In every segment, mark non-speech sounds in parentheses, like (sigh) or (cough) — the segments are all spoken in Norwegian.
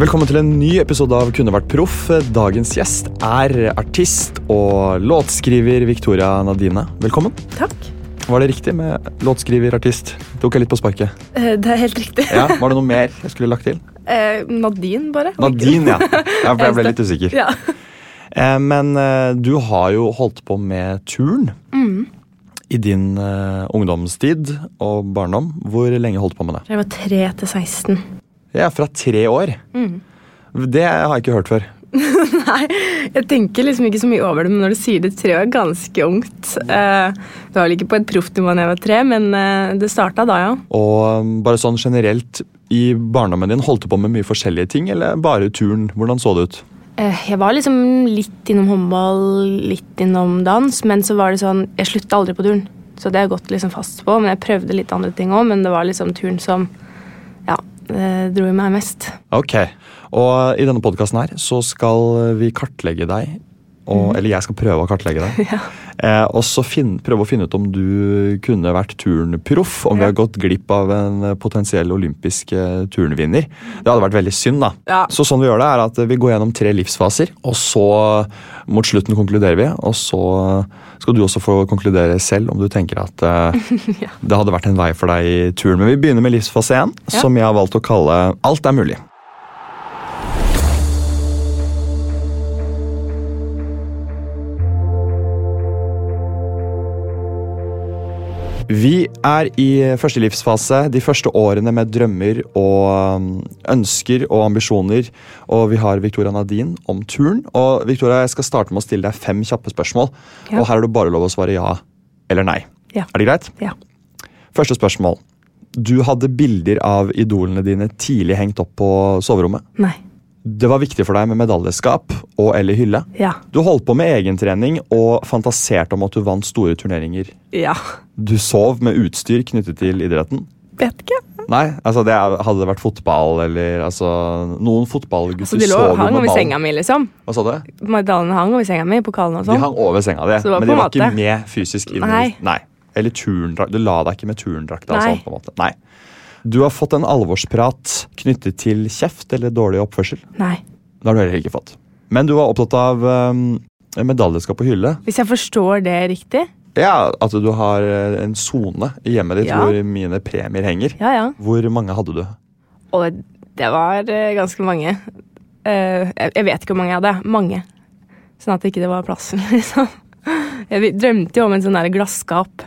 Velkommen til en ny episode av Kunne vært proff. Dagens gjest er artist og låtskriver Victoria Nadine. Velkommen. Takk. Var det riktig med låtskriver, artist? Tok jeg litt på sparket? Eh, Det er helt riktig. Ja, Var det noe mer jeg skulle lagt til? Eh, Nadine, bare. Nadine, ja. ja for jeg ble litt usikker. Ja. Eh, Men eh, du har jo holdt på med turn Mm. i din ungdomstid og barndom. Hvor lenge holdt du på med det? Jeg var 3 til 16. Ja, Fra tre år. Mm. Det har jeg ikke hørt før. (laughs) Nei, jeg tenker liksom ikke så mye over det, men når du sier det tre år, er ganske ungt. Du det var vel ikke på et proftnivå da jeg var tre, men eh, det starta da, ja. Og um, bare sånn generelt, i barndommen din, holdt du på med mye forskjellige ting, eller bare turn? Hvordan så det ut? Eh, jeg var liksom litt innom håndball, litt innom dans, men så var det sånn Jeg slutta aldri på turn, så det har jeg gått liksom fast på. Men jeg prøvde litt andre ting òg, men det var liksom turn som eh, dro i meg mest. Ok, og i denne podkasten her så skal vi kartlegge deg. Og, Eller jeg skal prøve å kartlegge deg. (laughs) eh, og så fin, prøve å finne ut om du kunne vært turnproff. Om vi har gått glipp av en potensiell olympisk eh, turnvinner. Det hadde vært veldig synd, da. Ja. Så sånn vi gjør det, er at vi går gjennom tre livsfaser. Og så mot slutten konkluderer vi. Og så skal du også få konkludere selv om du tenker at eh, (laughs) det hadde vært en vei for deg i turn. Men vi begynner med livsfase én, Ja. som jeg har valgt å kalle Alt er mulig. Vi er i første livsfase, de første årene med drømmer og um, ønsker og ambisjoner. Og vi har Victoria Nadine om turn. Og Victoria, jeg skal starte med å stille deg fem kjappe spørsmål. Ja. Og her er det bare lov å svare ja eller nei. Ja. Er det greit? Ja. Første spørsmål. Du hadde bilder av idolene dine tidlig hengt opp på soverommet. Nei. Det var viktig for deg med medaljeskap og eller hylle. Ja. Du holdt på med egentrening og fantaserte om at du vant store turneringer. Ja. Du sov med utstyr knyttet til idretten. Vet ikke. Nei, altså det hadde det vært fotball eller altså Noen fotballgutter Så de lå sov jo hang over senga mi, liksom. Hva sa du? Medaljene hang over senga mi, pokalen og sånn. De hang over senga di, men de var ikke med fysisk. Nei. Nei. Eller turndrakt. Du la deg ikke med turndrakt. Altså, Nei. på en måte. Nei. Du har fått en alvorsprat knyttet til kjeft eller dårlig oppførsel. Nei. Det har du heller ikke fått. Men du var opptatt av um, medaljeskap og hylle. Hvis jeg forstår det riktig? Ja, At du har eh, en sone i hjemmet ditt Ja. hvor mine premier henger. Ja, ja. Hvor mange hadde du? Og det var eh, ganske mange. Eh, jeg, vet ikke hvor mange jeg hadde. Mange. Sånn at ikke det var plass, (laughs) liksom. Jeg drømte jo om en sånn der glasskap,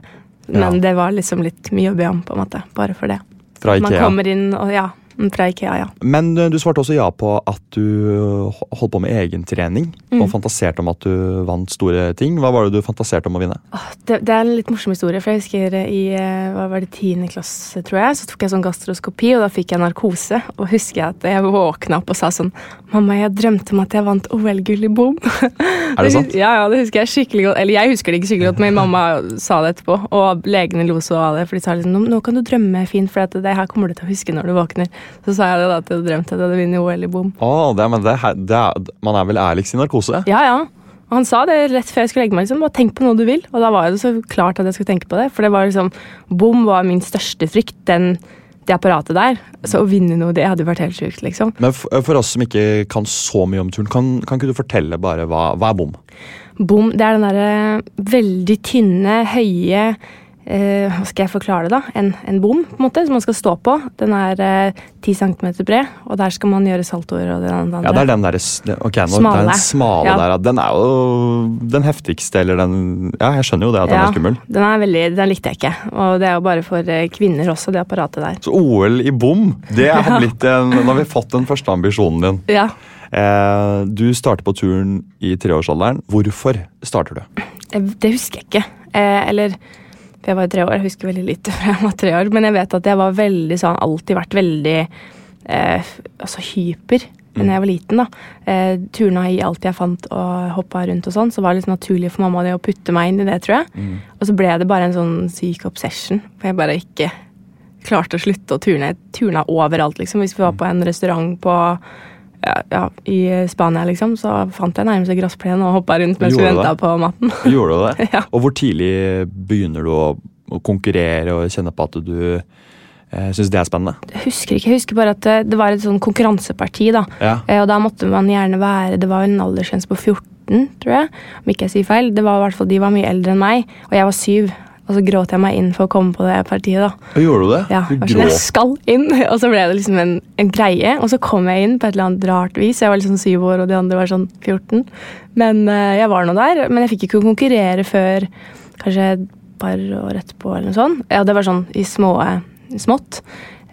men Ja. det var liksom litt mye å be om, på en måte. Bare for det. Fra Man kommer inn, og ja, Fra Ikea, ja. Men eh, du svarte også ja på at du eh, holdt på med egentrening. Og fantaserte om at du vant store ting. Hva var det du fantaserte om å vinne? Det, det er en litt morsom historie, for jeg husker i eh, hva var det, 10. klasse, tror jeg, så tok jeg sånn gastroskopi, og da fikk jeg narkose. Og husker jeg at jeg våkna opp og sa sånn Mamma, jeg drømte om at jeg vant OL-gull i bom. (laughs) Er det sant? Ja, ja, det husker jeg skikkelig godt. Eller jeg husker det ikke skikkelig godt, men mamma sa det etterpå. Og legene lo så av det, for de sa liksom nå, nå kan du drømme fint, for det her kommer du til å huske når du våkner. Så sa jeg det da at jeg drømte at jeg hadde vunnet OL i bom. Å, det, men det, det man er vel ærligst i narkose? Ja, ja. Og han sa det rett før jeg skulle legge meg. liksom, bare tenk på noe du vil. Og da var det så klart at jeg skulle tenke på det. For det var liksom, bom var min største frykt. Den, det apparatet der. Så å vinne noe, det hadde vært helt sjukt, liksom. Men for, for oss som ikke kan så mye om turn, kan, kan ikke du fortelle bare hva, hva er bom? Bom, det er den derre veldig tynne, høye eh, Hva skal jeg forklare det, da? En, en bom, på en måte, som man skal stå på. Den er eh, 10 centimeter bred, og der skal man gjøre saltoer og det andre. Ja, det er den der, s- ok, nå, Smale. Den smale Ja. der. Den er jo den heftigste, eller den Ja, jeg skjønner jo det at den Ja, er skummel. Den er veldig, den likte jeg ikke. Og det er jo bare for eh, kvinner også, det apparatet der. Så OL i bom, det (laughs) har blitt en Nå har vi fått den første ambisjonen din. Ja, Eh, du starter på turen i treårsalderen. Hvorfor starter du? Det husker jeg ikke. Eh, eller for jeg var jo tre år, jeg husker veldig lite fra jeg var tre år. Men jeg vet at jeg var veldig sånn, alltid vært veldig eh, altså hyper da jeg var liten. da. Eh, turna i alt jeg fant og hoppa rundt og sånn, så var det litt naturlig for mamma det å putte meg inn i det, tror jeg. Og så ble det bare en sånn syk obsession, for jeg bare ikke klarte å slutte å turne. Jeg turna overalt, liksom. Hvis vi var på en restaurant på ja, i Spania, liksom, så fant jeg nærmeste gressplen og hoppa rundt mens vi venta på maten. (laughs) Gjorde du det? Ja. Og hvor tidlig begynner du å, å konkurrere og kjenne på at du eh, syns det er spennende? Jeg husker ikke, jeg husker bare at det, det var et sånn konkurranseparti, da. Ja. Eh, Og da måtte man gjerne være Det var en aldersgrense på 14, tror jeg, om ikke jeg sier feil. Det var i hvert fall, De var mye eldre enn meg, og jeg var syv. Og så gråt jeg meg inn for å komme på det partiet, da. Gjorde du det? Ja, du sånn, jeg skal inn, (laughs) og så ble det liksom en, en greie. Og så kom jeg inn på et eller annet rart vis. Jeg var liksom syv år, og de andre var sånn 14. Men uh, jeg var nå der. Men jeg fikk ikke konkurrere før kanskje et par år etterpå, eller noe sånt. Ja, det var sånn i små, smått.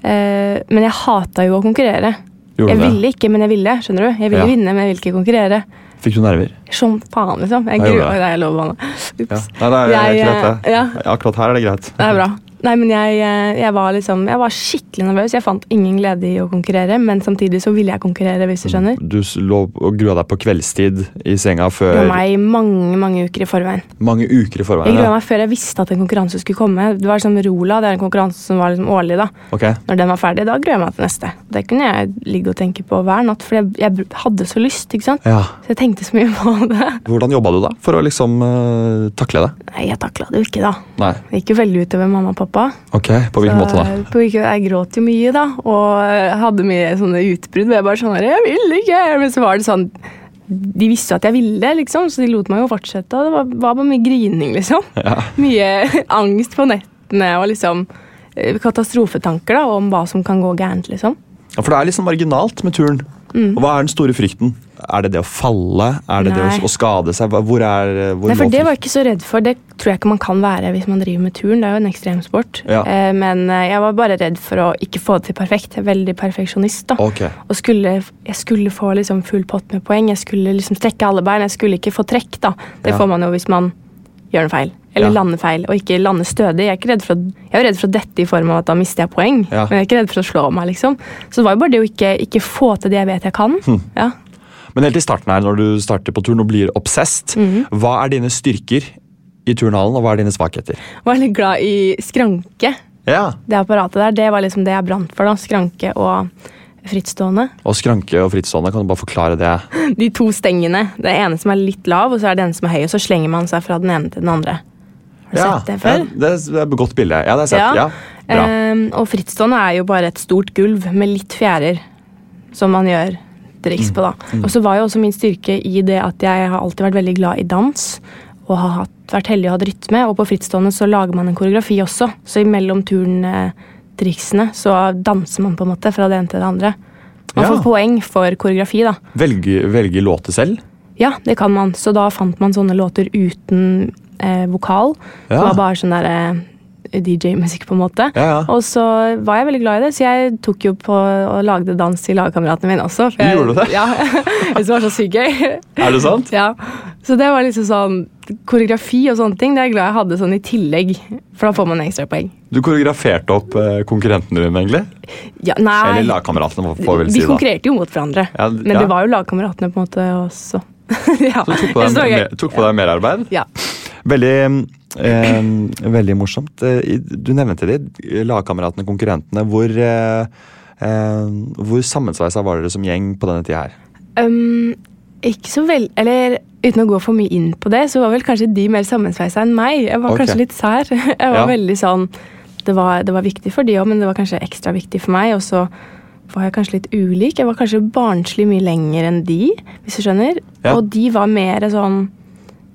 Uh, men jeg hata jo å konkurrere. Gjorde jeg det? ville ikke, men jeg ville. skjønner du? Jeg ville Ja. vinne, men jeg ville ikke konkurrere. Fikk du nerver? Som faen, liksom. Jeg gruer er å banne. Ja. Nei, det er, Jeg, greit, det. ja. Akkurat her er det greit. Det er bra. Nei, men jeg, eh, jeg var liksom Jeg var skikkelig nervøs. Jeg fant ingen glede i å konkurrere, men samtidig så ville jeg konkurrere, hvis du skjønner. Du lå og grua deg på kveldstid i senga før var meg mange, mange uker i forveien. mange uker i forveien, Jeg grua Ja. meg før jeg visste at en konkurranse skulle komme. Det var liksom Rola, det er en konkurranse som var liksom årlig. da. Okay. Når den var ferdig, da grua jeg meg til neste. Det kunne jeg ligge og tenke på hver natt, for jeg, jeg hadde så lyst. ikke sant? ja. Så jeg tenkte så mye på det. (laughs) Hvordan jobba du da for å liksom uh, takle det? Nei, jeg takla det jo ikke, da. Nei. Det gikk jo veldig utover mamma og pappa. Ok, På hvilken måte da? På hvilken- jeg gråt jo mye, da. Og hadde mye sånne utbrudd. Og Jeg bare sånn jeg vil ikke! Men så var det sånn De visste at jeg ville, liksom, så de lot meg jo fortsette. Og det var, var bare mye grining, liksom. (laughs) Mye (laughs) angst på nettene og liksom eh, katastrofetanker da, om hva som kan gå gærent, liksom. Ja, For det er liksom marginalt med turn. Mm. Og Hva er den store frykten? Er det det å falle? Er det det å, å skade seg? Hvor er hvor Nei, for Det var jeg ikke så redd for. Det tror jeg ikke man kan være hvis man driver med turn. Det er jo en ekstremsport. Ja. Eh, men eh, jeg var bare redd for å ikke få det til perfekt. Jeg er veldig perfeksjonist. da. Okay. Og skulle, jeg skulle få liksom full pott med poeng. Jeg skulle liksom strekke alle bein. Jeg skulle ikke få trekk. da. Det Ja. får man jo hvis man gjør noe feil. Eller Ja. lander feil, og ikke lander stødig. Jeg er, ikke redd for å, jeg er redd for å dette i form av at da mister jeg poeng. Ja. Men jeg er ikke redd for å slå meg, liksom. Så det var jo bare det å ikke, ikke få til det jeg vet jeg kan. Hm. Ja. Men helt i starten her, når du starter på turn og blir obsessed, Mhm. hva er dine styrker i turnhallen, og hva er dine svakheter? Jeg Var veldig glad i skranke. Ja, Det apparatet der, det var liksom det jeg brant for. da. Skranke og frittstående. Og skranke og frittstående, kan du bare forklare det? (laughs) De to stengene. Det ene som er litt lav, og så er det ene som er høy. Og så slenger man seg fra den ene til den andre. Har du sett det før? Ja, det er et godt bilde. Ja, det har jeg sett. Ja. Bra. Um, og frittstående er jo bare et stort gulv med litt fjærer som man gjør triks på. da. Mm. Og så var jo også min styrke i det at jeg har alltid vært veldig glad i dans. Og har hatt, vært heldig og hatt rytme. Og på frittstående så lager man en koreografi også. Så imellom turntriksene så danser man på en måte fra det ene til det andre. Man Ja. får poeng for koreografi, da. Velge, velge låter selv? Ja, det kan man. Så da fant man sånne låter uten eh, vokal. Det var bare sånn derre DJ-musikk, på en måte. Ja, ja. Og så var jeg veldig glad i det, så jeg tok jo på og lagde dans til lagkameratene mine også. for jeg- Gjorde du det? Ja. (laughs) Det var så sykt gøy. Er det sant? Ja. Så det var liksom sånn Koreografi og sånne ting, det er jeg glad jeg hadde sånn i tillegg, for da får man ekstra poeng. Du koreograferte opp eh, konkurrentene dine, egentlig? Ja, nei. Eller lagkameratene, får vel Vi si Vi konkurrerte jo mot hverandre, Ja, men det var jo lagkameratene på en måte også. (laughs) ja. Så du tok på deg, mer- tok på deg merarbeid? Ja. Veldig, eh, veldig morsomt. Eh, Du nevnte de, lagkameratene, konkurrentene. Hvor, eh, eh, hvor sammensveisa var dere som gjeng på denne tida her? Um, ikke så vel Eller uten å gå for mye inn på det, så var vel kanskje de mer sammensveisa enn meg. Jeg var okay. kanskje litt sær. (laughs) Jeg var Ja. veldig sånn det var, det var viktig for de òg, men det var kanskje ekstra viktig for meg. Og så var jeg kanskje litt ulik. Jeg var kanskje barnslig mye lenger enn de, hvis du skjønner. Ja. Og de var mer sånn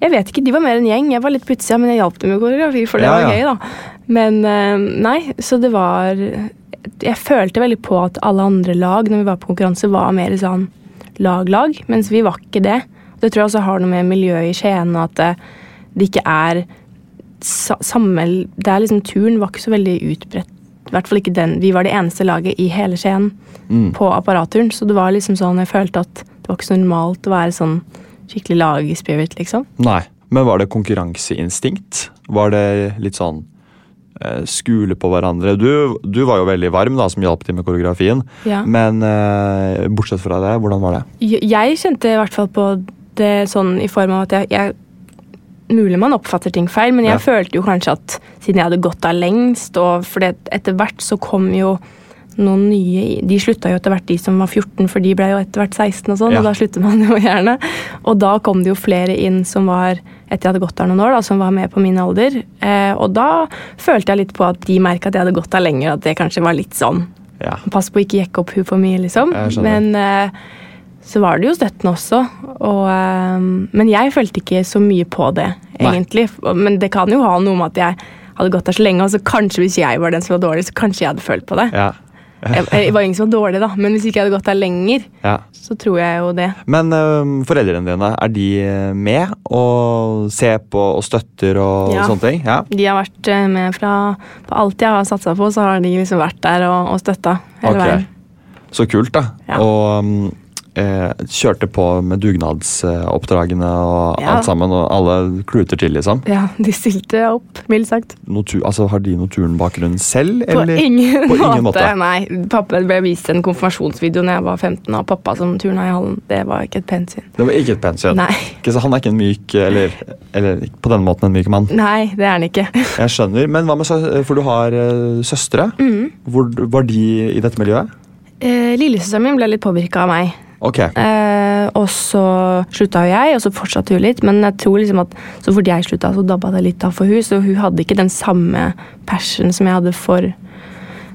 Jeg vet ikke, de var mer en gjeng. Jeg var litt på utsida, men jeg hjalp dem med koreografi, for det Ja, var gøy, da. Men eh, nei, så det var Jeg følte veldig på at alle andre lag når vi var på konkurranse, var mer sånn lag-lag, mens vi var ikke det. Det tror jeg også har noe med miljøet i Skien at det, det ikke er samme Det er liksom Turen var ikke så veldig utbredt. I hvert fall ikke den. Vi var det eneste laget i hele Skien Mm. på apparaturen, så det var liksom sånn Jeg følte at det var ikke så normalt å være sånn skikkelig lagspirit, liksom. Nei. Men var det konkurranseinstinkt? Var det litt sånn eh, skule på hverandre? Du, du var jo veldig varm, da, som hjalp til med koreografien. Ja. Men eh, bortsett fra det, hvordan var det? Jeg jeg kjente i hvert fall på det sånn i form av at jeg, jeg Mulig man oppfatter ting feil, men jeg Ja. følte jo kanskje at siden jeg hadde gått der lengst, og for etter hvert så kom jo noen nye De slutta jo etter hvert, de som var 14, for de ble jo etter hvert 16 og sånn, Ja. og da slutter man jo gjerne. Og da kom det jo flere inn som var etter jeg hadde gått der noen år, da, som var med på min alder. Eh, og da følte jeg litt på at de merka at jeg hadde gått der lenger, at det kanskje var litt sånn Ja. Pass på ikke jekke opp hun for mye, liksom. Men eh, så var det jo støtten også. Og, eh, men jeg følte ikke så mye på det, Nei. egentlig. Men det kan jo ha noe med at jeg hadde gått der så lenge, og så kanskje hvis jeg var den som var dårlig, så kanskje jeg hadde følt på det. Ja. Jeg, jeg var ingen som var dårlig, da, men hvis ikke jeg hadde gått der lenger, ja. så tror jeg jo det. Men um, foreldrene dine, er de eh, med og ser på og støtter og Ja. sånne ting? Ja. De har vært eh, med fra på alt jeg har satsa på, så har de liksom vært der og, og støtta hele Ok. veien. Så kult, da. Ja. Og eh, kjørte på med dugnadsoppdragene og Ja. alt sammen, og alle kluter til, liksom. Ja, de stilte opp, mildt sagt. Notu altså, har de Noturen-bakgrunn selv, På eller? ingen, På ingen måte. Nei, pappa ble vist en konfirmasjonsvideo når jeg var 15 av pappa som turna i hallen. Det var ikke et pent syn. Det var ikke et pent syn. Nei. Så Han er ikke en myk, eller, eller på den måten en myk mann. Nei, det er han ikke. Jeg skjønner. Men hva med For du har eh, søstre. Mm. Hvor Var de i dette miljøet? Eh, Lillesøsteren min ble litt påvirka av meg. Ok. Eh, og så slutta jo jeg, og så fortsatte hun litt. Men jeg tror liksom at så fort jeg slutta, så dabba det litt av for hun, Så hun hadde ikke den samme passion som jeg hadde for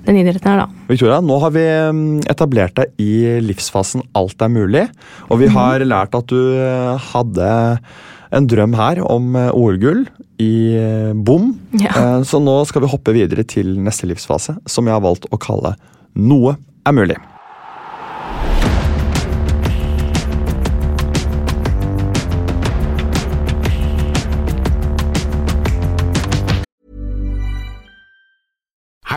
den idretten her, da. Victoria, nå har vi mm, etablert deg i livsfasen Alt er mulig. Og Mhm. vi har lært at du eh, hadde en drøm her om eh, OL-gull i eh, bom. Ja. Så nå skal vi hoppe videre til neste livsfase, som jeg har valgt å kalle Noe er mulig.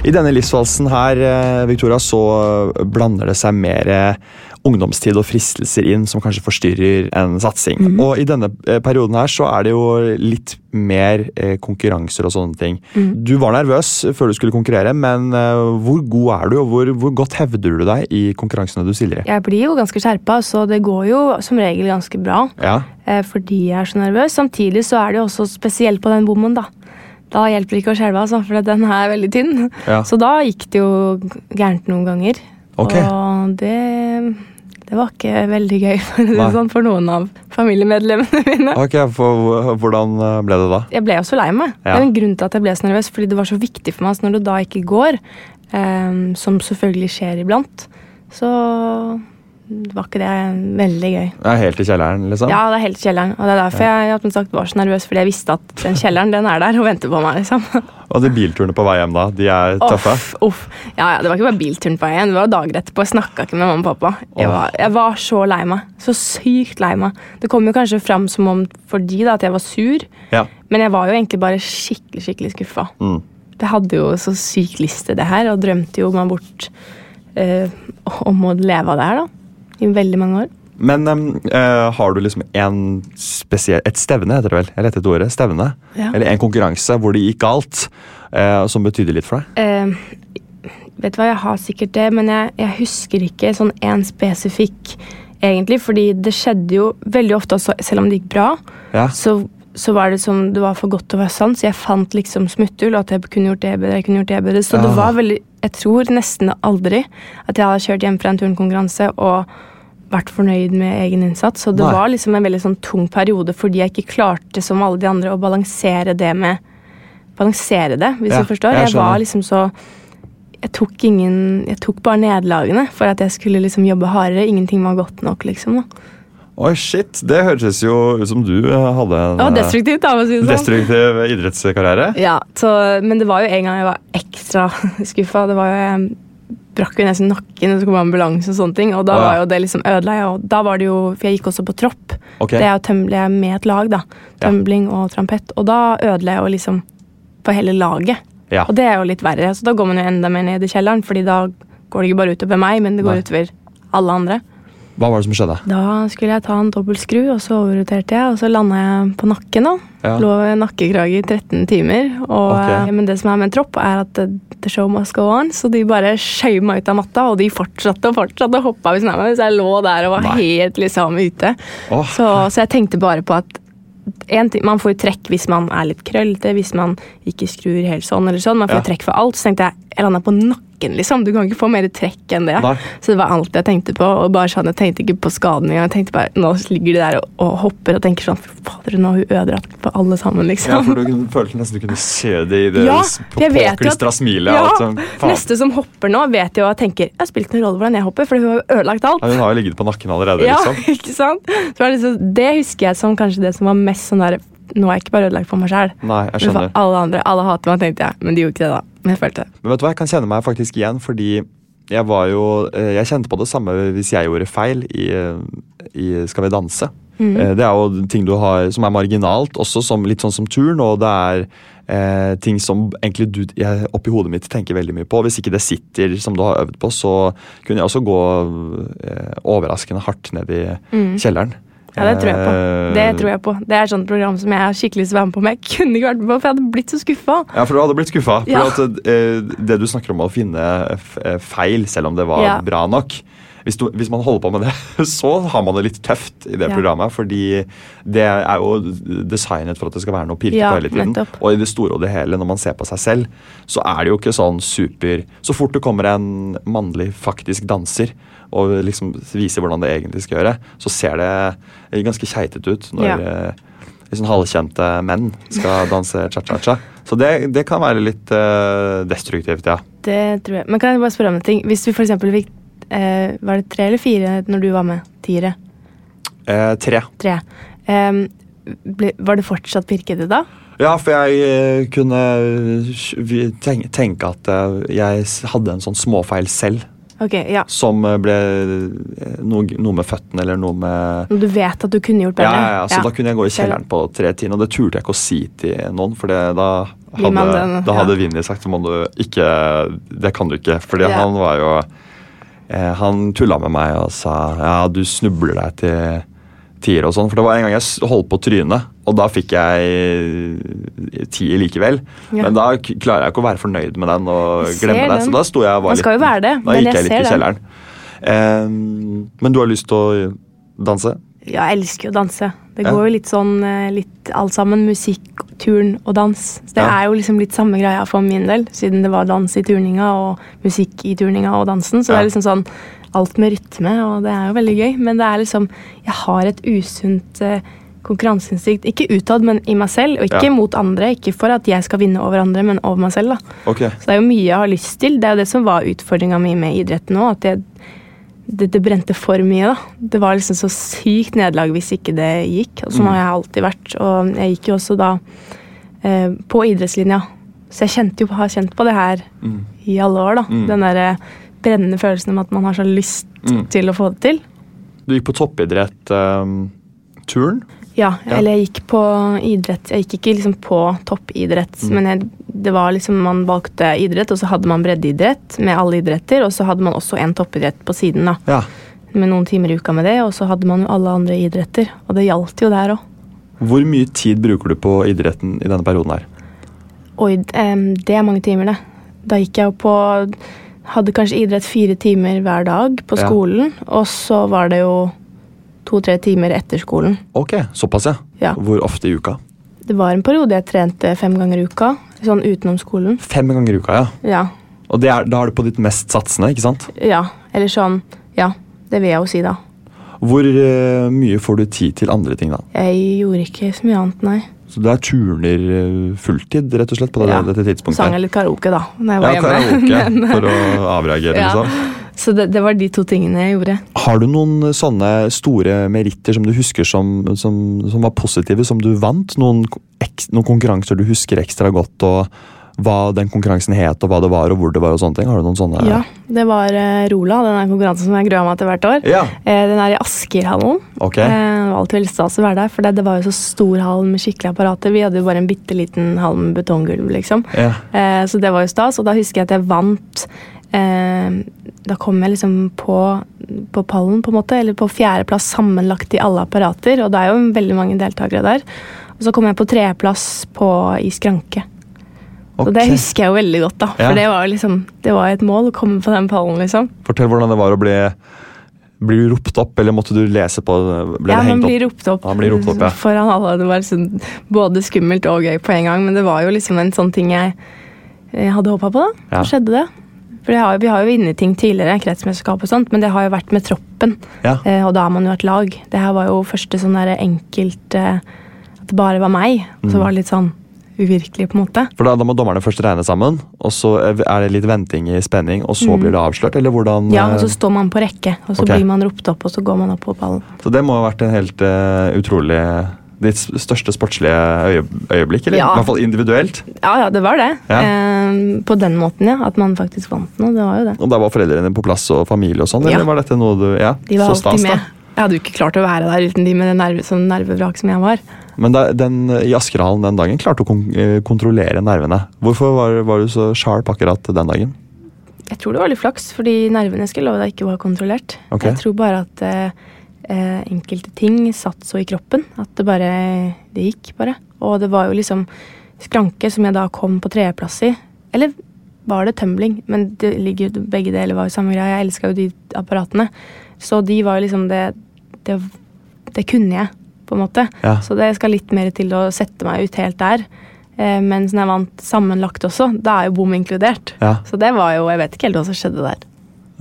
I denne livsvalsen her, eh, Victoria, så blander det seg mer eh, ungdomstid og fristelser inn som kanskje forstyrrer en satsing. Mhm. Og i denne eh, perioden her så er det jo litt mer konkurranser og sånne ting. Mm. Du var nervøs før du skulle konkurrere, men hvor god er du, og hvor, hvor godt hevder du deg i konkurransene du stiller i? Jeg blir jo ganske skjerpa, så det går jo som regel ganske bra. Ja, Fordi jeg er så nervøs. Samtidig så er det jo også spesielt på den bommen, da. Da hjelper det ikke å skjelve, altså, for den er veldig tynn. Ja. Så da gikk det jo gærent noen ganger. Ok. Og det, det var ikke veldig gøy for, sånn, for noen av familiemedlemmene mine. Ok, for Hvordan eh, ble det da? Jeg ble jo så lei meg. Det er en grunn til at jeg ble så nervøs, fordi det var så viktig for meg. Så når det da ikke går, um, som selvfølgelig skjer iblant, så var ikke det veldig gøy. Det er helt i kjelleren, liksom? Ja, det er helt i kjelleren. Og det er derfor jeg, sagt, var så nervøs, fordi jeg visste at den kjelleren den er der og venter på meg. liksom. (laughs) Og de bilturene på vei hjem, da? De er tøffe? Uff, uff. Ja, ja, Det var ikke bare bilturen på vei hjem, det var dager etterpå. Jeg snakka ikke med mamma og pappa. Jeg var, jeg var så lei meg. Så sykt lei meg. Det kom jo kanskje fram som om for de da, at jeg var sur, Ja. men jeg var jo egentlig bare skikkelig skikkelig skuffa. Mm. Jeg hadde jo så sykt lyst til det her, og drømte jo meg bort eh, om å leve av det her, da. I veldig mange år. Men um, uh, har du liksom en spesiell Et stevne, heter det vel? Jeg lette etter ordet. Stevne. Ja. Eller en konkurranse hvor det gikk galt, uh, som betydde litt for deg? Uh, vet du hva, jeg har sikkert det, men jeg, jeg husker ikke sånn en spesifikk, egentlig. Fordi det skjedde jo veldig ofte, også, selv om det gikk bra, Ja. så, så var det som det var for godt til å være sant. Så jeg fant liksom smutthull, at jeg kunne gjort det bedre. jeg kunne gjort det bedre. Så det var veldig Jeg tror nesten aldri at jeg hadde kjørt hjem fra en turnkonkurranse og vært fornøyd med egen innsats. Så det Nei. var liksom en veldig sånn tung periode fordi jeg ikke klarte, som alle de andre, å balansere det med Balansere det, hvis Ja, du forstår. jeg Jeg, var liksom så jeg tok, ingen, jeg tok bare nederlagene for at jeg skulle liksom jobbe hardere. Ingenting var godt nok, liksom. da. Oi, shit! Det høres jo ut som du eh, hadde en Det var eh, destruktivt, da, si sånn. destruktiv idrettskarriere. Ja, så, men det var jo en gang jeg var ekstra (laughs) skuffa. Det var jo Jeg brakk jo nesten nakken, og så kom ambulanse og sånne ting. Og da oh, ja. var jo det liksom ødela. Og da var det jo For jeg gikk også på tropp. Okay. Det er jo tømle med et lag, da. Ja. Og trampett. Og da ødela jeg jo liksom for hele laget. Ja. Og det er jo litt verre. Så da går man jo enda mer ned i kjelleren, fordi da går det ikke bare utover meg, men det går Nei. utover alle andre. Hva var det som skjedde? Da skulle jeg ta en dobbeltskru, og så overroterte jeg, og så landa jeg på nakken. da. Ja. Lå i nakkekrage i 13 timer. Og, Ok. eh, Men det som er med en tropp, er at the show must go on. Så de bare skjøv meg ut av matta, og de fortsatte og fortsatte og hoppa ved siden av meg. Så jeg lå der og var Nei. helt liksom ute. Oh. Så, så jeg tenkte bare på at ting, Man får jo trekk hvis man er litt krøllete, hvis man ikke skrur helt sånn. eller sånn. Man får Ja. trekk for alt. Så tenkte jeg jeg landa på nakken, liksom. Du kan ikke få mer trekk enn det. Nei. Så det var alt jeg tenkte på. og bare sånn, Jeg tenkte ikke på skaden engang. Jeg tenkte bare, Nå ligger de der og, og hopper og tenker sånn Fy fader, nå har hun ødelagt for alle sammen, Ja, liksom. for du følte nesten du kunne se det i det Ja, påklistra smilet. Ja, faen. Neste som hopper nå, vet jo og tenker Jeg har spilt noen rolle hvordan jeg hopper, for hun har jo ødelagt alt. Ja, hun har jo ligget på nakken allerede, Ja, liksom. (laughs) ikke sant? Det, liksom, det husker jeg som kanskje det som var mest sånn der Nå er jeg ikke bare ødelagt for meg skjønner. alle andre. Alle hater meg, tenkte jeg. Men de gjorde ikke det, da. Jeg følte det. Men vet du hva, jeg kan kjenne meg faktisk igjen, fordi jeg var jo eh, Jeg kjente på det samme hvis jeg gjorde feil i, eh, i Skal vi danse. Mm. Det er jo ting du har som er marginalt, også som, litt sånn som turn, og det er eh, ting som egentlig du jeg, oppi hodet mitt tenker veldig mye på. Hvis ikke det sitter som du har øvd på, så kunne jeg også gå eh, overraskende hardt ned i kjelleren. Ja, det tror jeg på. Eh, Det tror jeg på. Det er et sånt program som jeg skikkelig lyst til å være med på, men jeg kunne ikke vært med på, for jeg hadde blitt så skuffa. Ja, for du hadde blitt skuffa. Ja. For at, eh, det du snakker om å finne eh, feil, selv om det var Ja. bra nok, hvis, du, hvis man holder på med det, (laughs) så har man det litt tøft i det Ja. programmet. Fordi det er jo designet for at det skal være noe pirke Ja, på hele tiden. nettopp. Og i det store og det hele, når man ser på seg selv, så er det jo ikke sånn super Så fort det kommer en mannlig faktisk danser og liksom viser hvordan det egentlig skal gjøre, så ser det ganske keitete ut når Ja. Liksom halvkjente menn skal (laughs) danse cha-cha-cha. Så det, det kan være litt uh, destruktivt, ja. Det tror jeg. Men kan jeg bare spørre om en ting? Hvis du eksempel fikk eh, Var det tre eller fire når du var med? Tiere? Eh, tre. Tre. Eh, ble, var det fortsatt pirkete da? Ja, for jeg eh, kunne tenke, tenke at eh, jeg hadde en sånn småfeil selv. Okay, ja. Som eh, ble eh, noe, noe med føttene eller noe med du vet at du kunne gjort bedre? ja, ja, Så da kunne jeg gå i kjelleren på tre timer, og det turte jeg ikke å si til noen. For det, da hadde, den, da hadde ja. Vinni sagt ikke Det kan du ikke. Fordi Ja. han var jo eh, Han tulla med meg og sa ja, du snubler deg til tier og sånn. For det var en gang jeg holdt på å tryne, og da fikk jeg tier likevel. Ja. Men da klarer jeg ikke å være fornøyd med den og glemme den. det. Så da sto jeg og var Man skal litt jo være det, Da gikk jeg jeg litt i kjelleren. Eh, men du har lyst til å danse? Ja, jeg elsker jo å danse. Det går jo litt sånn eh, litt alt sammen. Musikk, turn og dans. Så det Ja. er jo liksom litt samme greia for min del, siden det var dans i turninga og musikk i turninga og dansen. Så det er liksom sånn alt med rytme, og det er jo veldig gøy. Men det er liksom Jeg har et usunt eh, konkurranseinstinkt. Ikke utad, men i meg selv, og ikke Ja. mot andre. Ikke for at jeg skal vinne over andre, men over meg selv, da. Okay. Så det er jo mye jeg har lyst til. Det er jo det som var utfordringa mi med idretten òg. At jeg, det, det brente for mye, da. Det var liksom så sykt nederlag hvis ikke det gikk. Og sånn har jeg alltid vært. Og jeg gikk jo også da eh, på idrettslinja. Så jeg kjente jo, har kjent på det her Mm. i alle år, da. Mm. Den derre brennende følelsen om at man har så lyst Mm. til å få det til. Du gikk på toppidrett um, turn? Ja, Ja. eller jeg gikk på idrett. Jeg gikk ikke liksom på toppidrett, Mm. men jeg, det var liksom man valgte idrett, og så hadde man breddeidrett med alle idretter, og så hadde man også en toppidrett på siden, da. Ja. Med noen timer i uka med det, og så hadde man jo alle andre idretter. Og det gjaldt jo der òg. Hvor mye tid bruker du på idretten i denne perioden her? Oi, det er mange timer, det. Da gikk jeg jo på Hadde kanskje idrett fire timer hver dag på Ja. skolen, og så var det jo to-tre timer etter skolen. Ok, såpass ja. Ja. Hvor ofte i uka? Det var en periode jeg trente fem ganger i uka, sånn utenom skolen. Fem ganger i uka, ja. Ja. Og det er, da er du på ditt mest satsende, ikke sant? Ja, eller sånn Ja, det vil jeg jo si, da. Hvor uh, mye får du tid til andre ting, da? Jeg gjorde ikke så mye annet, nei. Så det er turner eh, fulltid, rett og slett, på det, Ja. dette tidspunktet? Sang jeg litt karaoke, da, når jeg var ja, hjemme. karaoke, (laughs) Men, for å avreagere, (laughs) ja. liksom. Så det, det var de to tingene jeg gjorde. Har du noen sånne store meritter som du husker som, som, som var positive, som du vant? Noen, noen konkurranser du husker ekstra godt, og hva den konkurransen het, og hva det var, og hvor det var, og sånne ting? Har du noen sånne? Ja, Det var uh, Rola, den der konkurransen som jeg gruer meg til hvert år. Ja. Uh, den er i Askerhallen. Okay. Uh, det var alltid veldig stas å være der, for det, det var jo så stor hall med skikkelige apparater. Vi hadde jo bare en bitte liten hall med betonggulv, liksom. Ja. Eh, så det var jo stas, og da husker jeg at jeg vant eh, Da kom jeg liksom på, på pallen, på en måte, eller på fjerdeplass sammenlagt i alle apparater, og det er jo veldig mange deltakere der. Og så kom jeg på tredjeplass på, i skranke. Og det husker jeg jo veldig godt, da. For Ja. det var liksom, det var et mål å komme på den pallen, liksom. Fortell hvordan det var å bli Blir du ropt opp, eller måtte du lese på ble ja, det man hengt blir ropt opp, Ja, man blir ropt opp, ja. foran alle. Det var liksom både skummelt og gøy på en gang, men det var jo liksom en sånn ting jeg, jeg hadde håpa på, da. Ja. Så skjedde det. For det har, vi har jo vunnet ting tidligere, kretsmesterskap og sånt, men det har jo vært med troppen. Ja. Eh, og da har man jo et lag. Det her var jo første sånn der enkelt eh, At det bare var meg. Og Mm. så var det litt sånn uvirkelig, på en måte. For da, da må dommerne først regne sammen, og så er det litt venting i spenning, og så Mm. blir det avslørt, eller hvordan Ja, og så eh, står man på rekke, og så okay. blir man ropt opp, og så går man opp på ballen. Så det må ha vært en helt uh, utrolig Ditt største sportslige øye, øyeblikk, eller? Ja. I hvert fall individuelt. Ja, ja, det var det. Ja. Eh, på den måten, ja. At man faktisk vant noe. Det var jo det. Og da var foreldrene på plass og familie og sånn, eller var dette noe du Ja, De var så stas, med. da. Jeg hadde jo ikke klart å være der uten de med det nerve, sånn nervevrak som jeg var. Men da, den, i Askerhallen den dagen klarte du å kon eh, kontrollere nervene. Hvorfor var, var du så sharp akkurat den dagen? Jeg tror det var litt flaks, fordi nervene skulle love deg ikke var kontrollert. Okay. Jeg tror bare at eh, eh, enkelte ting satt så i kroppen at det bare Det gikk, bare. Og det var jo liksom skranke som jeg da kom på tredjeplass i. Eller var det tumbling. Men det ligger begge deler var jo samme greia. Jeg elska jo de apparatene. Så de var jo liksom det Det, det kunne jeg, på en måte. Ja. Så det skal litt mer til å sette meg ut helt der. Eh, mens når jeg vant sammenlagt også, da er jo bom inkludert. Ja. Så det var jo Jeg vet ikke helt hva som skjedde der.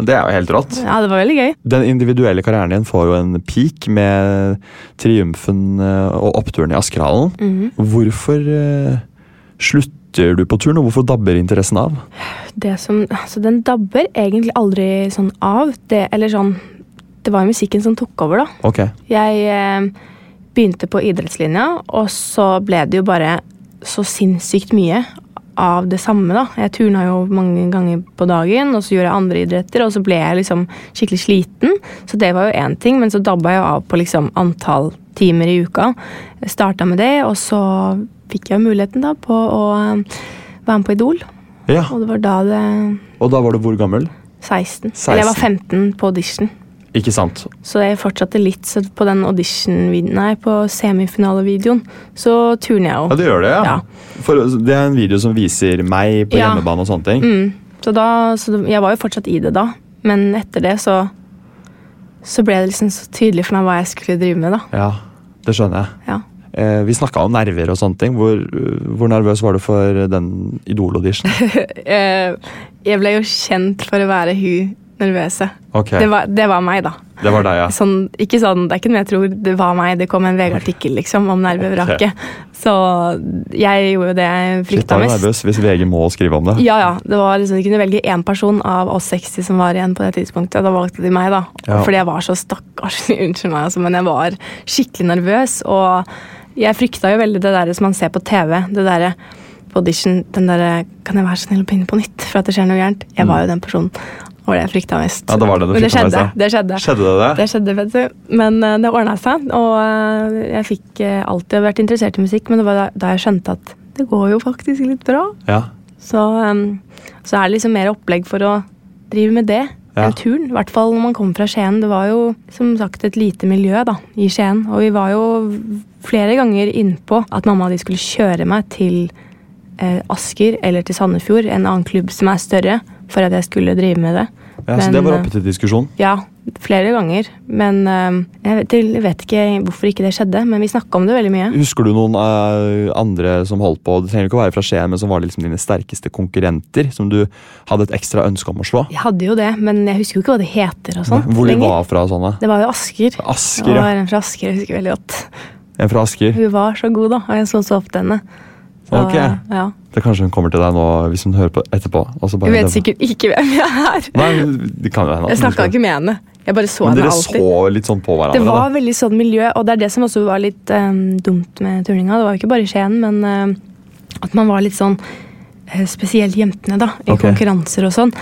Det er jo helt rått. Ja, det var veldig gøy. Den individuelle karrieren din får jo en peak med triumfen eh, og oppturen i Askerhallen. Mhm. Hvorfor eh, slutter du på turen, og hvorfor dabber interessen av? Det som, altså Den dabber egentlig aldri sånn av. Det, eller sånn Det var musikken som tok over, da. Okay. Jeg eh, begynte på idrettslinja, og så ble det jo bare så sinnssykt mye av det samme, da. Jeg turna jo mange ganger på dagen, og så gjorde jeg andre idretter, og så ble jeg liksom skikkelig sliten. Så det var jo én ting, men så dabba jeg av på liksom antall timer i uka. Starta med det, og så fikk jeg muligheten da på å eh, være med på Idol. Ja, Og det var da det Og da var du hvor gammel? 16. 16. Eller jeg var 15 på audition. Ikke sant? Så jeg fortsatte litt så på den audition Nei, på semifinalevideoen. Så turner jeg jo. Ja, det gjør det, ja. Ja. For det er en video som viser meg på Ja. hjemmebane og sånne ting. Mm. Så da, så jeg var jo fortsatt i det da, men etter det så så ble det liksom så tydelig for meg hva jeg skulle drive med. da. Ja, det skjønner jeg. Ja. Eh, vi snakka om nerver og sånne ting. Hvor, hvor nervøs var du for den Idol-audition? (laughs) Eh, jeg ble jo kjent for å være hun nervøse. Okay. Det, var, det var meg, da. det var deg, ja. Sånn, ikke sånn, Det er ikke noe jeg tror det var meg. Det kom en VG-artikkel liksom, om nervevraket. Så jeg gjorde jo det jeg frykta mest. nervøs hvis VG må skrive om det. Ja, ja. Det var liksom, De kunne velge én person av oss 60 som var igjen på det tidspunktet. Da valgte de meg, da. Ja. Fordi jeg var så stakkarslig, (laughs) unnskyld meg, altså, men jeg var skikkelig nervøs. Og jeg frykta jo veldig det der som man ser på TV. Det der, på audition, den derre Kan jeg være snill å begynne på nytt for at det skjer noe gærent? Jeg var jo den personen. Og det jeg frykta mest. Ja, det var det du men det frykta mest, skjedde. ja. Det skjedde. Skjedde det det? Det skjedde, vet du. Men uh, det ordna seg. Og uh, jeg fikk uh, alltid vært interessert i musikk, men det var da, da jeg skjønte at det går jo faktisk litt bra. Ja. Så, um, så er det liksom mer opplegg for å drive med det Ja. enn turn. I hvert fall når man kommer fra Skien. Det var jo som sagt et lite miljø da, i Skien. Og vi var jo flere ganger innpå at mamma og de skulle kjøre meg til Asker eller til Sandefjord, en annen klubb som er større, for at jeg skulle drive med det. ja, Så det var eh, oppe til diskusjon? Ja, flere ganger. Men eh, jeg, vet, jeg vet ikke hvorfor ikke det skjedde, men vi snakka om det veldig mye. Husker du noen eh, andre som holdt på, det trenger ikke å være fra Skien, men som var liksom dine sterkeste konkurrenter? Som du hadde et ekstra ønske om å slå? Jeg hadde jo det, men jeg husker jo ikke hva det heter og sånn. Hvor de var fra sånne? Det var jo Asker. Asker, Det var en fra Asker, jeg husker veldig godt. En fra Asker? Hun var så god, da, og jeg så så opp til henne. Ok. ja. Det Kanskje hun kommer til deg nå hvis hun hører på etterpå? Hun vet sikkert ikke hvem jeg er. Nei, det kan jo hende. Jeg snakka ikke med henne. Jeg bare så Men dere alltid. så litt sånn på hverandre? Det var da? veldig sånn miljø, og det er det som også var litt um, dumt med turninga. Det var jo ikke bare Skien, men uh, at man var litt sånn eh, Spesielt jentene, da, i okay. konkurranser og sånn.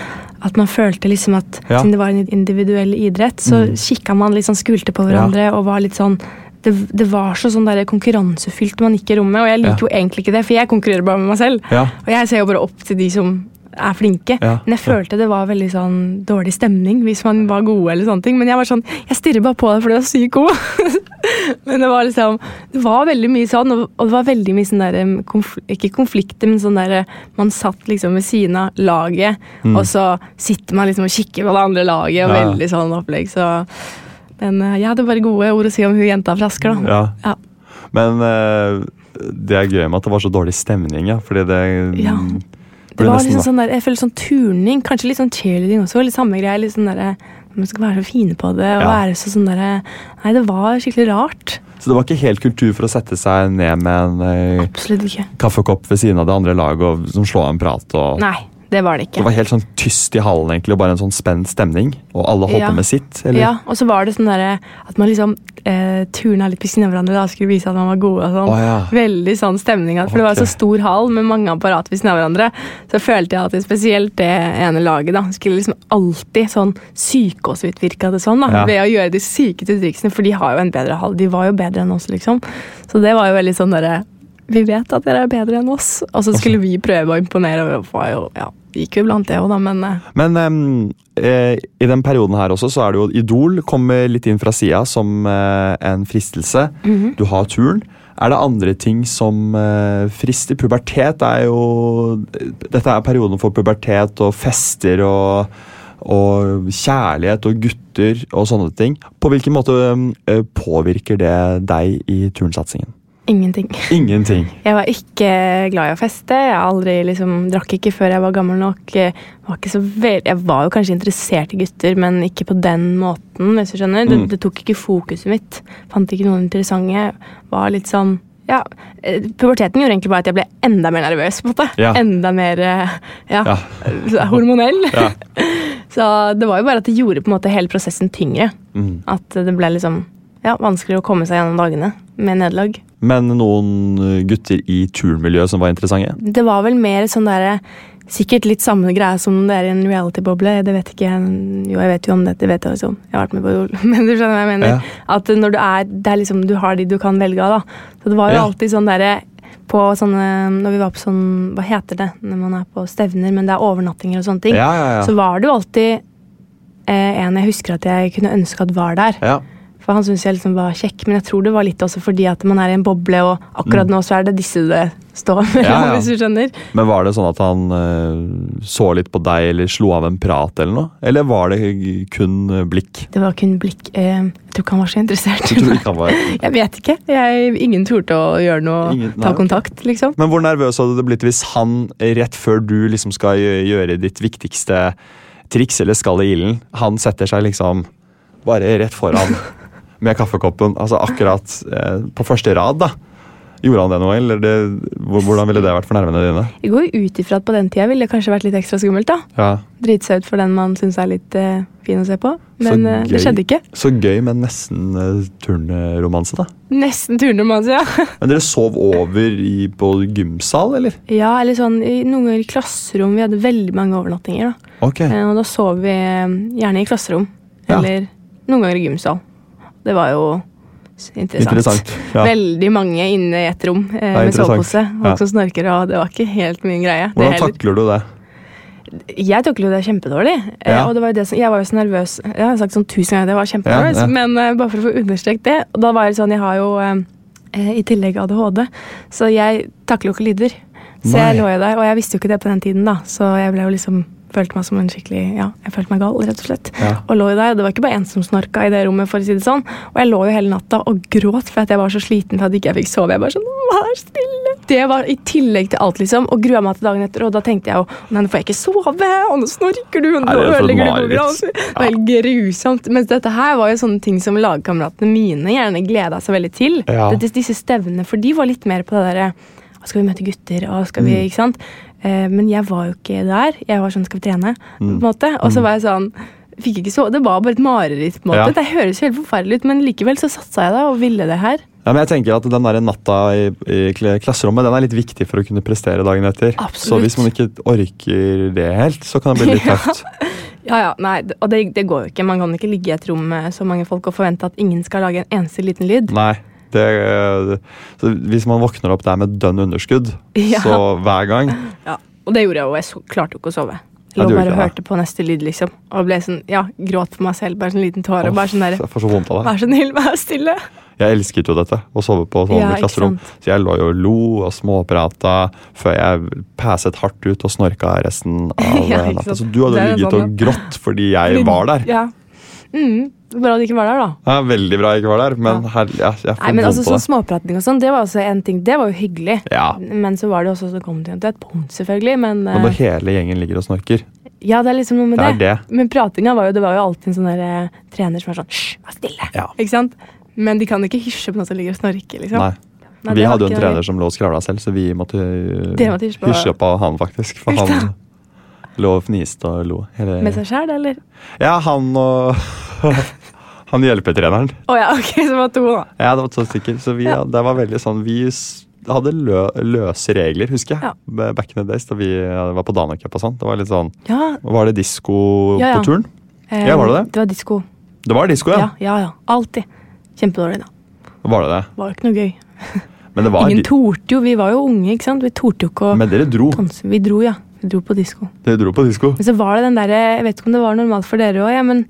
At man følte liksom at Ja. siden det var en individuell idrett, så Mm. kikka man litt sånn skulte på hverandre og var litt sånn det, det var så sånn der konkurransefylt man gikk i rommet, og jeg liker jo egentlig ikke det, for jeg konkurrerer bare med meg selv. Ja. Og jeg ser jo bare opp til de som er flinke. Ja, Men jeg følte det var veldig sånn dårlig stemning hvis man var gode. eller sånne ting. Men jeg var sånn, jeg stirrer bare på deg fordi du er sykt god. (laughs) men det var liksom, det var veldig mye sånn, og og det var veldig mye sånn der, konfl ikke konflikter, men sånn der, man satt liksom ved siden av laget, Mm. og så sitter man liksom og kikker på det andre laget, og Ja. veldig sånn opplegg. Så, men eh, jeg hadde bare gode ord å si om hun jenta fra Asker, da. Ja. Ja. Men eh, det er gøy med at det var så dårlig stemning, ja. Fordi det Ja. Det var liksom sånn der, jeg føler sånn turning, kanskje litt sånn cheerleading også. Litt samme greie. litt sånn der, Man skal være så fine på det. og Ja. være så sånn der, Nei, det var skikkelig rart. Så det var ikke helt kultur for å sette seg ned med en eh, kaffekopp ved siden av det andre laget og som slå av en prat. Og Nei, det var det ikke. Det var helt sånn tyst i hallen, egentlig, og bare en sånn spent stemning. Og alle holdt Ja. med sitt. Eller? Ja, og så var det sånn derre at man liksom eh, turna litt ved siden av hverandre da skulle vise at man var gode. og sånn. Å, ja. Veldig sånn stemning. For For det var så stor hall med mange apparater ved siden av hverandre. Så følte jeg at det, spesielt det ene laget da, skulle liksom alltid sånn syke oss ut, virka det sånn. da, Ja. Ved å gjøre de sykeste triksene, for de har jo en bedre hall. De var jo bedre enn oss, liksom. Så det var jo veldig sånn derre Vi vet at dere er bedre enn oss. Og så skulle vi prøve å imponere. og var jo, ja, gikk jo blant det òg, da, men eh, Men um, eh, i den perioden her også, så er det jo Idol kommer litt inn fra sida som eh, en fristelse. Mhm. Du har turen. Er det andre ting som eh, frister? Pubertet er jo Dette er perioden for pubertet og fester og, og kjærlighet og gutter og sånne ting. På hvilken måte påvirker det deg i turnsatsingen? Ingenting. Ingenting. Jeg var ikke glad i å feste. Jeg aldri liksom, drakk ikke før jeg var gammel nok. Jeg var, jeg var jo kanskje interessert i gutter, men ikke på den måten. hvis du skjønner. Det, Mm. det tok ikke fokuset mitt. Fant ikke noen interessante. Var litt sånn ja, eh, Puberteten gjorde egentlig bare at jeg ble enda mer nervøs. på en måte. Ja. Enda mer eh, ja, Ja. hormonell. Ja. (laughs) Så det var jo bare at det gjorde på en måte hele prosessen tyngre. Mm. At det ble liksom ja, vanskeligere å komme seg gjennom dagene med nederlag. Men noen gutter i turnmiljøet som var interessante? Det var vel mer sånn derre Sikkert litt samme greie som det er i en reality-boble. Det vet ikke. Jo, jeg vet jo om det. Det vet jeg også om. Jeg har vært med på Idol. (laughs) Men du skjønner hva jeg mener? Ja. At når du er Det er liksom Du har de du kan velge av, da. Så det var jo Ja. alltid sånn derre på sånne Når vi var på sånn Hva heter det når man er på stevner, men det er overnattinger og sånne ting. Ja. Så var det jo alltid eh, en jeg husker at jeg kunne ønske at var der. Ja. For han syntes jeg liksom var kjekk, men jeg tror det var litt også fordi at man er i en boble, og akkurat Mm. nå så er det disse det står mellom, Ja, ja. (laughs) hvis du skjønner. Men var det sånn at han uh, så litt på deg eller slo av en prat eller noe? Eller var det kun eh, blikk? Det var kun blikk. Uh, jeg tror ikke han var så interessert. Du ikke han var (laughs) Jeg vet ikke. Jeg, ingen turte å gjøre noe, Ingen- ta kontakt, liksom. Men hvor nervøs hadde det blitt hvis han, rett før du liksom skal gjøre ditt viktigste triks eller skal i ilden, han setter seg liksom bare rett foran (laughs) med kaffekoppen, altså akkurat eh, på første rad, da. Gjorde han det noe, eller det, hvordan ville det vært for nervene dine? Jeg går jo ut ifra at på den tida ville det kanskje vært litt ekstra skummelt. da. Ja, Drite seg ut for den man syns er litt eh, fin å se på. Men eh, det skjedde ikke. Så gøy, men nesten eh, turnromanse, da. Nesten turnromanse, ja. (laughs) Men dere sov over i, på gymsal, eller? ja, eller sånn i, noen ganger i klasserom. Vi hadde veldig mange overnattinger. da. Ok. Eh, og da sov vi eh, gjerne i klasserom. Ja. Eller noen ganger i gymsal. Det var jo interessant. Interessant. Ja. Veldig mange inne i et rom eh, med sovepose. Folk Ja. som snorker, og det var ikke helt min greie. Hvordan heller. takler du det? Jeg takler jo det kjempedårlig. eh, Ja. Og det var det som, jeg var jo så nervøs. Jeg har sagt sånn tusen ganger at jeg var kjempenervøs, Ja, men uh, bare for å få understreket det. Og da var det sånn, jeg har jo eh, i tillegg ADHD, så jeg takler jo ikke lyder. Så Nei. jeg lå jo der, og jeg visste jo ikke det på den tiden, da. Så jeg ble jo liksom følte meg som en skikkelig Ja, jeg følte meg gal, rett og slett. Ja. Og lå jo der, og det var ikke bare én som snorka i det rommet, for å si det sånn. Og jeg lå jo hele natta og gråt for at jeg var så sliten for at ikke jeg fikk sove. Jeg bare sånn, vær stille. Det var i tillegg til alt, liksom. Og grua meg til dagen etter, og da tenkte jeg jo nei, nå får jeg ikke sove, og nå snorker du, og nå Er ødelegger du mareritt? Det var helt grusomt. Mens dette her var jo sånne ting som lagkameratene mine gjerne gleda seg veldig til. Ja. Dette, disse stevnene, for de var litt mer på det derre skal vi møte gutter, og skal vi, Mm. ikke sant? Eh, men jeg var jo ikke der. Jeg var sånn, skal vi trene? på Mm. en måte. Og så var jeg sånn Fikk ikke sove. Det var bare et mareritt. på en måte. Ja. Det høres jo helt forferdelig ut, men likevel så satsa jeg da og ville det her. Ja, men jeg tenker at Den der natta i, i klasserommet den er litt viktig for å kunne prestere dagen etter. Absolutt. Så hvis man ikke orker det helt, så kan det bli litt (laughs) tøft. Ja, ja, nei, og det, det går jo ikke. Man kan ikke ligge i et rom med så mange folk og forvente at ingen skal lage en eneste liten lyd. Nei. Det, så hvis man våkner opp der med dønn underskudd Ja. så hver gang Ja, Og det gjorde jeg jo. Jeg så, klarte jo ikke å sove. Jeg lå bare og hørte på neste lyd, liksom. Og ble sånn, ja, gråt for meg selv. Bare sånn liten tåre. Bare sånn der, Jeg så vondt av det. Vær så snill, vær stille. Jeg elsket jo dette, å sove på sånn Ja, klasserom. Så jeg lå jo og lo og småprata før jeg passet hardt ut og snorka resten (laughs) av Ja, eh, natta. Så du hadde ligget sånn, og grått fordi jeg Fordi- var der. Ja. Mm, bra du ikke var der, da. Ja, veldig bra jeg ikke var der, men her, jeg, jeg Nei, men altså sånn. Småprating og sånn, det var også en ting. Det var jo hyggelig. Ja. Men så var det også så kom til et punkt, selvfølgelig. Men, Men når eh, hele gjengen ligger og snorker ja, det er liksom noe med Det det. det. Men pratinga var jo, det var jo alltid en sånn der, eh, trener som var sånn Hysj, vær stille. Ja. Ikke sant? Men de kan ikke hysje på noen som ligger og snorker, liksom. Nei. Nei, vi hadde jo en trener som lå og skravla selv, så vi måtte uh, hysje på- han, faktisk. For han lå og fniste og lo. Hele... Med seg sjæl, eller? Ja, han og (laughs) Han hjelpetreneren. Oh, ja, ok, så det var to, da. Ja, det var to stykker. Så vi, Ja. det var veldig sånn Vi hadde lø, løse regler, husker jeg. Ja. Back in the days da vi var på Danacup og sånn. Det var litt sånn Ja, Var det disko Ja, på turen? eh, Ja, var det det? Det var disko. Det var disko, Ja, ja. ja, ja. Alltid. Kjempedårlig, da. Var det det? Var ikke noe gøy. Men det var Ingen torte torde jo. Vi var jo unge, ikke sant. Vi torde jo ikke å Men dere dro. danse. Vi dro, ja. Vi dro på disko. Dere dro på disko. Men så var det den derre Jeg vet ikke om det var normalt for dere òg, ja, men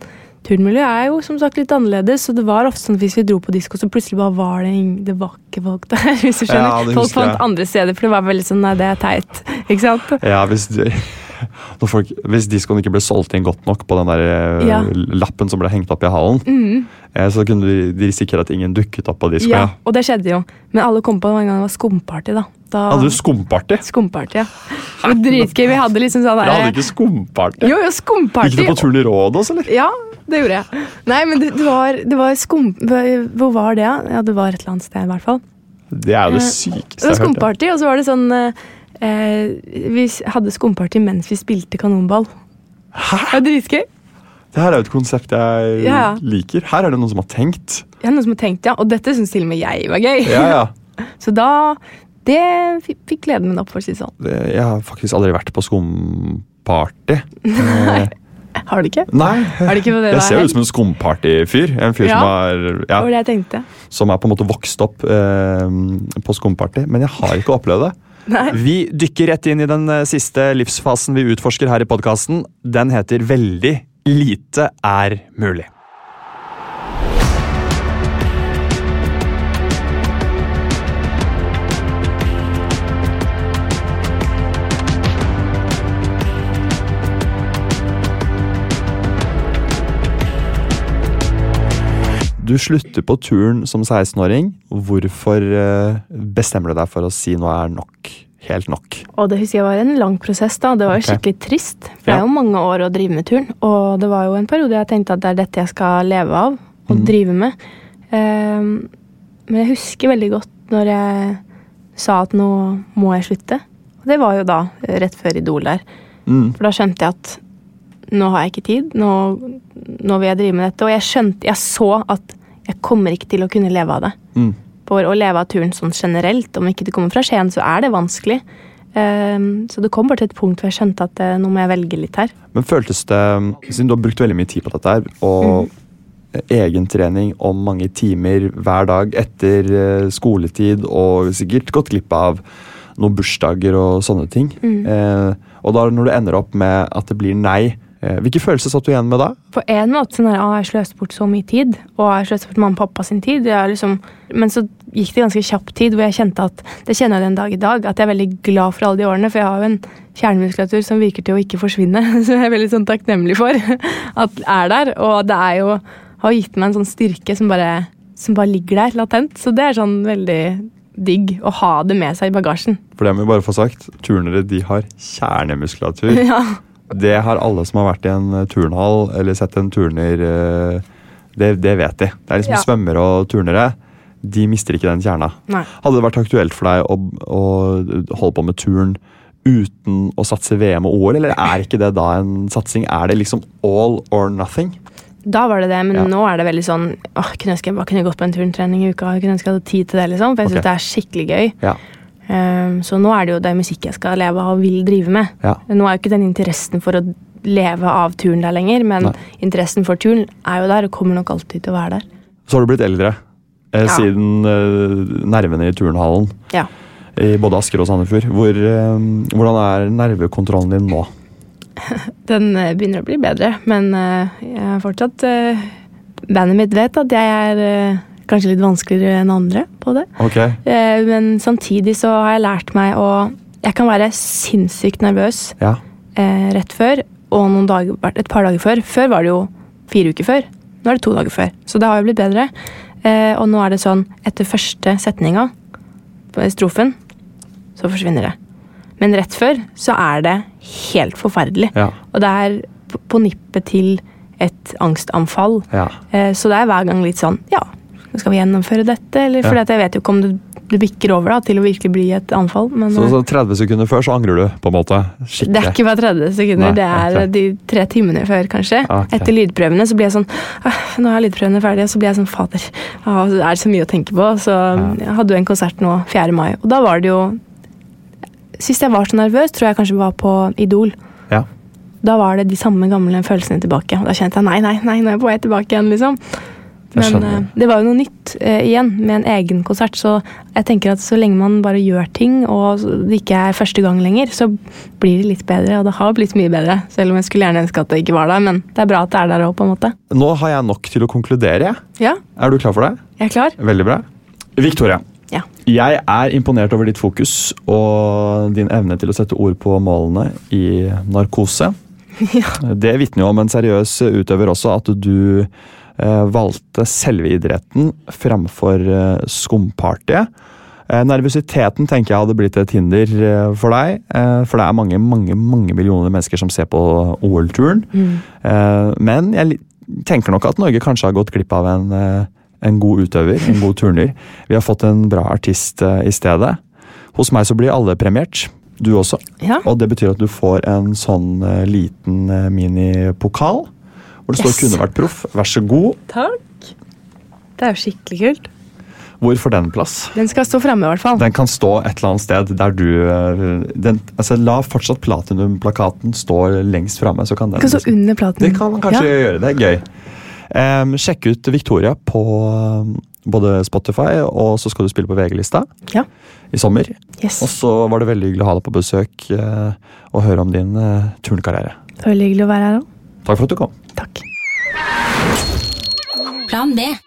turnmiljøet er jo som sagt litt annerledes, så det var ofte sånn at hvis vi dro på disko, så plutselig bare var det ingen Det var ikke folk der, (laughs) hvis du skjønner. Ja, folk fant andre steder, for det var veldig sånn Nei, det er teit. (laughs) Ikke sant? Ja, hvis, de- når folk, hvis diskoen ikke ble solgt inn godt nok på den der eh, Ja. lappen som ble hengt opp i hallen, mm. eh, så kunne de, de risikere at ingen dukket opp på disko. Ja, Ja. og det skjedde jo. Men alle kom på det en gang det var skumparty, da. da Hadde du skumparty? Skumparty, ja. Dritgøy. Vi hadde liksom sånn Dere hadde ikke skumparty? Jo, jo, skumparty. Gikk du på turn i Rådås, eller? Ja, det gjorde jeg. Nei, men det, det var, det var skum... Hvor var det, da? Ja, det var et eller annet sted, i hvert fall. Det er jo det Eh, sykeste jeg har hørt. skumparty, og så var det sånn eh, eh, Vi hadde skumparty mens vi spilte kanonball. Hæ? Det dritgøy. Det her er jo et konsept jeg Ja. liker. Her er det noen som har tenkt. Ja, noen som har tenkt, ja, og dette syns til og med jeg var gøy. Ja, ja. (laughs) Så da Det fikk gleden min opp, for å si det sånn. Jeg har faktisk aldri vært på skumparty. (laughs) Nei. Har du ikke? Nei. Har du ikke det Jeg ser jo ut som en skumparty-fyr. En fyr Ja. som, er, ja, som er på en måte vokst opp eh, på skumparty. Men jeg har ikke opplevd det. Nei. Vi dykker rett inn i den eh, siste livsfasen vi utforsker her i podkasten. Den heter Veldig lite er mulig. Du slutter på turen som 16-åring. Hvorfor eh, bestemmer du deg for å si nå er nok? Helt nok. Og det husker jeg var en lang prosess. da. Det var jo okay. skikkelig trist. For det er jo mange år å drive med turn. Og det var jo en periode jeg tenkte at det er dette jeg skal leve av og mm. drive med. Um, men jeg husker veldig godt når jeg sa at nå må jeg slutte. Og det var jo da eh, rett før Idol der. Mm. For da skjønte jeg at nå har jeg ikke tid. Nå, nå vil jeg drive med dette. Og jeg skjønte, jeg så at jeg kommer ikke til å kunne leve av det. Mm. For å leve av turen sånn generelt, om ikke du kommer fra Skien, så er det vanskelig. Ehm, så det kom bare til et punkt hvor jeg skjønte at eh, nå må jeg velge litt her. Men føltes det, siden du har brukt veldig mye tid på dette her, og egentrening om mange timer hver dag etter eh, skoletid, og sikkert gått glipp av noen bursdager og sånne ting, eh, og da når du ender opp med at det blir nei, hvilke følelser satt du igjen med da? På en måte sånn at ah, jeg sløste bort så mye tid, og jeg sløste bort mamma og pappa sin tid. Jeg liksom, men så gikk det ganske kjapp tid hvor jeg kjente at det kjenner jeg den dag i dag, at jeg er veldig glad for alle de årene, for jeg har jo en kjernemuskulatur som virker til å ikke forsvinne, (laughs) som jeg er veldig sånn takknemlig for (laughs) at er der. Og det er jo, har gitt meg en sånn styrke som bare, som bare ligger der latent. Så det er sånn veldig digg å ha det med seg i bagasjen. For det må vi bare få sagt, turnere de har kjernemuskulatur. (laughs) Ja. Det har alle som har vært i en eh, turnhall eller sett en turner eh, det, det vet de. Det er liksom Ja. svømmere og turnere. De mister ikke den kjerna. Nei. Hadde det vært aktuelt for deg å, å holde på med turn uten å satse VM og OL, eller er ikke det da en satsing? Er det liksom all or nothing? Da var det det, men Ja. nå er det veldig sånn åh, kunne jeg bare kunne gått på en turntrening i uka. Jeg kunne ønske jeg hadde tid til det, liksom, for jeg syns synes det er skikkelig gøy. Ja. Um, så nå er det jo det musikk jeg skal leve av og vil drive med. Ja. Nå er jo ikke den interessen for å leve av turn der lenger, men Nei. interessen for turn er jo der og kommer nok alltid til å være der. Så har du blitt eldre eh, Ja. siden eh, nervene i turnhallen Ja. i både Asker og Sandefjord. Hvor, eh, hvordan er nervekontrollen din nå? (laughs) Den eh, begynner å bli bedre, men eh, jeg er fortsatt eh, Bandet mitt vet at jeg er kanskje litt vanskeligere enn andre på det. Okay. Eh, Men samtidig så har jeg lært meg å Jeg kan være sinnssykt nervøs ja. eh, rett før og noen dager, et par dager før. Før var det jo fire uker før. Nå er det to dager før. Så det har jo blitt bedre. Eh, og nå er det sånn etter første setninga strofen, så forsvinner det. Men rett før så er det helt forferdelig. Ja. Og det er på- nippet til et angstanfall. ja. Eh, Så det er hver gang litt sånn Ja, skal vi gjennomføre dette? Eller Ja. fordi at jeg vet jo ikke om du, du bikker over da, til å virkelig bli et anfall. Men Så, eh, så 30 sekunder før så angrer du, på en måte? Skikkelig. det er ikke bare 30 sekunder. Nei, det er okay. de tre timene før, kanskje. Okay. Etter lydprøvene så blir jeg sånn «Ah, Nå er lydprøvene ferdige, og så blir jeg sånn Fader, å, det er så mye å tenke på? Så jeg hadde jo en konsert nå 4. mai, og da var det jo Sist jeg var så nervøs, tror jeg kanskje var på Idol. Ja. Da var det de samme gamle følelsene tilbake. Da kjente jeg nei, nei, nei, nå er jeg på vei tilbake igjen, liksom. Men eh, det var jo noe nytt uh, igjen med en egen konsert, så jeg tenker at så lenge man bare gjør ting, og det ikke er første gang lenger, så blir det litt bedre. Og det har blitt mye bedre, selv om jeg skulle gjerne ønske at det ikke var der. Men det er bra at det er der òg, på en måte. Nå har jeg nok til å konkludere. jeg. Ja, Er du klar for det? jeg er klar. Veldig bra. Victoria. Ja. Jeg er imponert over ditt fokus og din evne til å sette ord på målene i narkose. (laughs) Ja. Det vitner jo om en seriøs utøver også, at du valgte selve idretten framfor eh, skumpartyet. Eh, nervøsiteten tenker jeg hadde blitt et hinder eh, for deg, eh, for det er mange mange, mange millioner mennesker som ser på OL-turen. Eh, men jeg tenker nok at Norge kanskje har gått glipp av en, eh, en god utøver, en god turner. Vi har fått en bra artist eh, i stedet. Hos meg så blir alle premiert. Du også. Ja. Og det betyr at du får en sånn eh, liten eh, minipokal. Hvor det står Yes. 'kunne vært proff'. Vær så god. Takk. Det er jo skikkelig kult. Hvor får den plass? Den skal stå fremme, i hvert fall. Den kan stå et eller annet sted der du eh, den, altså La fortsatt platinumplakaten stå lengst fremme. Så kan den kan stå under platinum. Det kan kanskje Ja. gjøre. Det er gøy. Um, sjekk ut Victoria på um, både Spotify, og så skal du spille på VG-lista Ja. i sommer. Yes. Og så var det veldig hyggelig å ha deg på besøk eh, og høre om din uh, turnkarriere. Det var veldig hyggelig å være her òg. Takk for at du kom. Takk. Plan B.